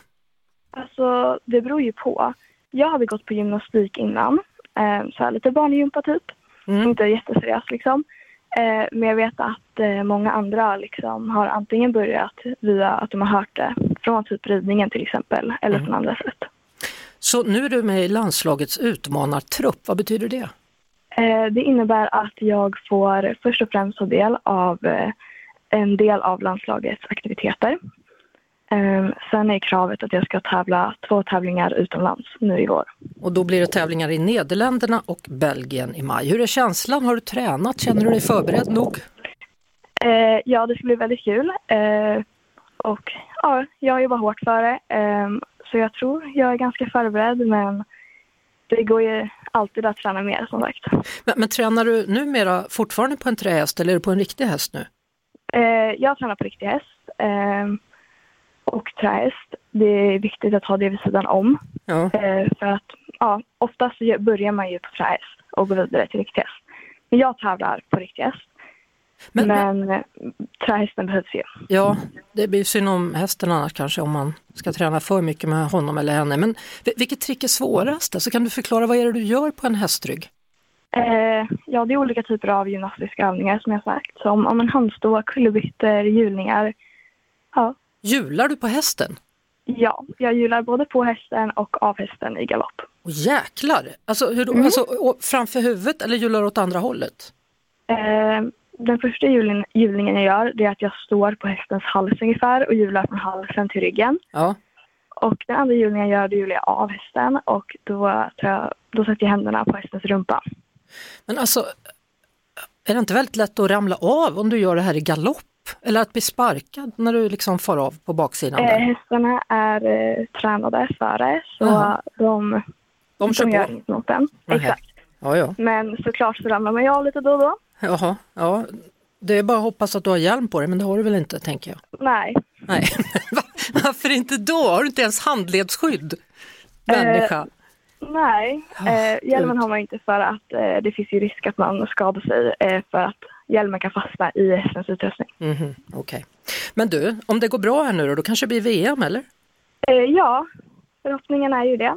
Alltså, det beror ju på. Jag hade gått på gymnastik innan, eh, så här lite barngympa typ. Inte jätteseriöst liksom. Eh, men jag vet att eh, många andra liksom har antingen börjat via att de har hört det från typ ridningen till exempel, eller från andra sätt. Så nu är du med i landslagets utmanartrupp, vad betyder det? Eh, det innebär att jag får först och främst ta del av en del av landslagets aktiviteter. Eh, sen är kravet att jag ska tävla två tävlingar utomlands nu i vår. Och då blir det tävlingar i Nederländerna och Belgien i maj. Hur är känslan? Har du tränat? Känner du dig förberedd nog? Eh, ja, det ska bli väldigt kul. Eh, och ja, jag jobbar hårt för det. Eh, så jag tror jag är ganska förberedd men det går ju alltid att träna mer som sagt. Men, men tränar du numera fortfarande på en trähäst eller är du på en riktig häst nu? Eh, jag tränar på riktig häst eh, och trähäst. Det är viktigt att ha det vid sidan om. Ja. Eh, för att ja, oftast så börjar man ju på trähäst och går vidare till riktig häst. Men jag tävlar på riktig häst. Men, eh, trähästen behövs ju. Ja, det blir synd om hästen annars kanske om man ska träna för mycket med honom eller henne. Men vil- vilket trick är svårast? Alltså, kan du förklara vad är det du gör på en hästrygg? Eh, ja, det är olika typer av gymnastiska övningar som jag sagt. Som om en handstå, kullerbyttor, hjulningar. Ja. Hjular du på hästen? ja, jag hjular både på hästen och av hästen i galopp. Och jäklar! Alltså, hur? Mm. alltså framför huvudet eller hjular åt andra hållet? Eh, den första hjulin- hjulningen jag gör det är att jag står på hästens hals ungefär och hjular från halsen till ryggen. Ja. Och den andra hjulningen jag gör, det hjular jag av hästen och då, jag, då sätter jag händerna på hästens rumpa. Men alltså, är det inte väldigt lätt att ramla av om du gör det här i galopp? Eller att bli sparkad när du liksom far av på baksidan? Eh, Där? hästarna är eh, tränade för det så Jaha. de, De kör gör inget mot den. Exakt. Ja, ja. Men såklart så ramlar man ju av lite då och då. Jaha, ja. Det är bara att hoppas att du har hjälm på dig, men det har du väl inte, tänker jag. Nej. Nej, Va- varför inte då? Har du inte ens handledsskydd? Människa. Nej, eh, hjälmen har man inte för att eh, det finns ju risk att man skadar sig eh, för att hjälmen kan fastna i hästens utrustning. Mhm, Okej. Men du, om det går bra här nu då, då kanske det blir VM eller? Eh, ja, förhoppningen är ju det.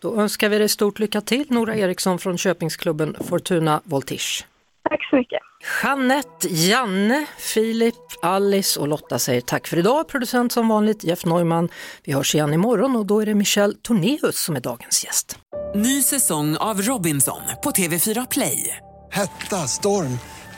Då önskar vi dig stort lycka till, Nora Eriksson från Köpingsklubben Fortuna Voltisch. Tack så mycket. Jeanette, Janne, Filip, Alice och Lotta säger tack för idag. Producent som vanligt Jeff Neumann. Vi hörs igen imorgon och då är det Michel Tornéus som är dagens gäst. Ny säsong av Robinson på TV4 Play. Hetta, storm,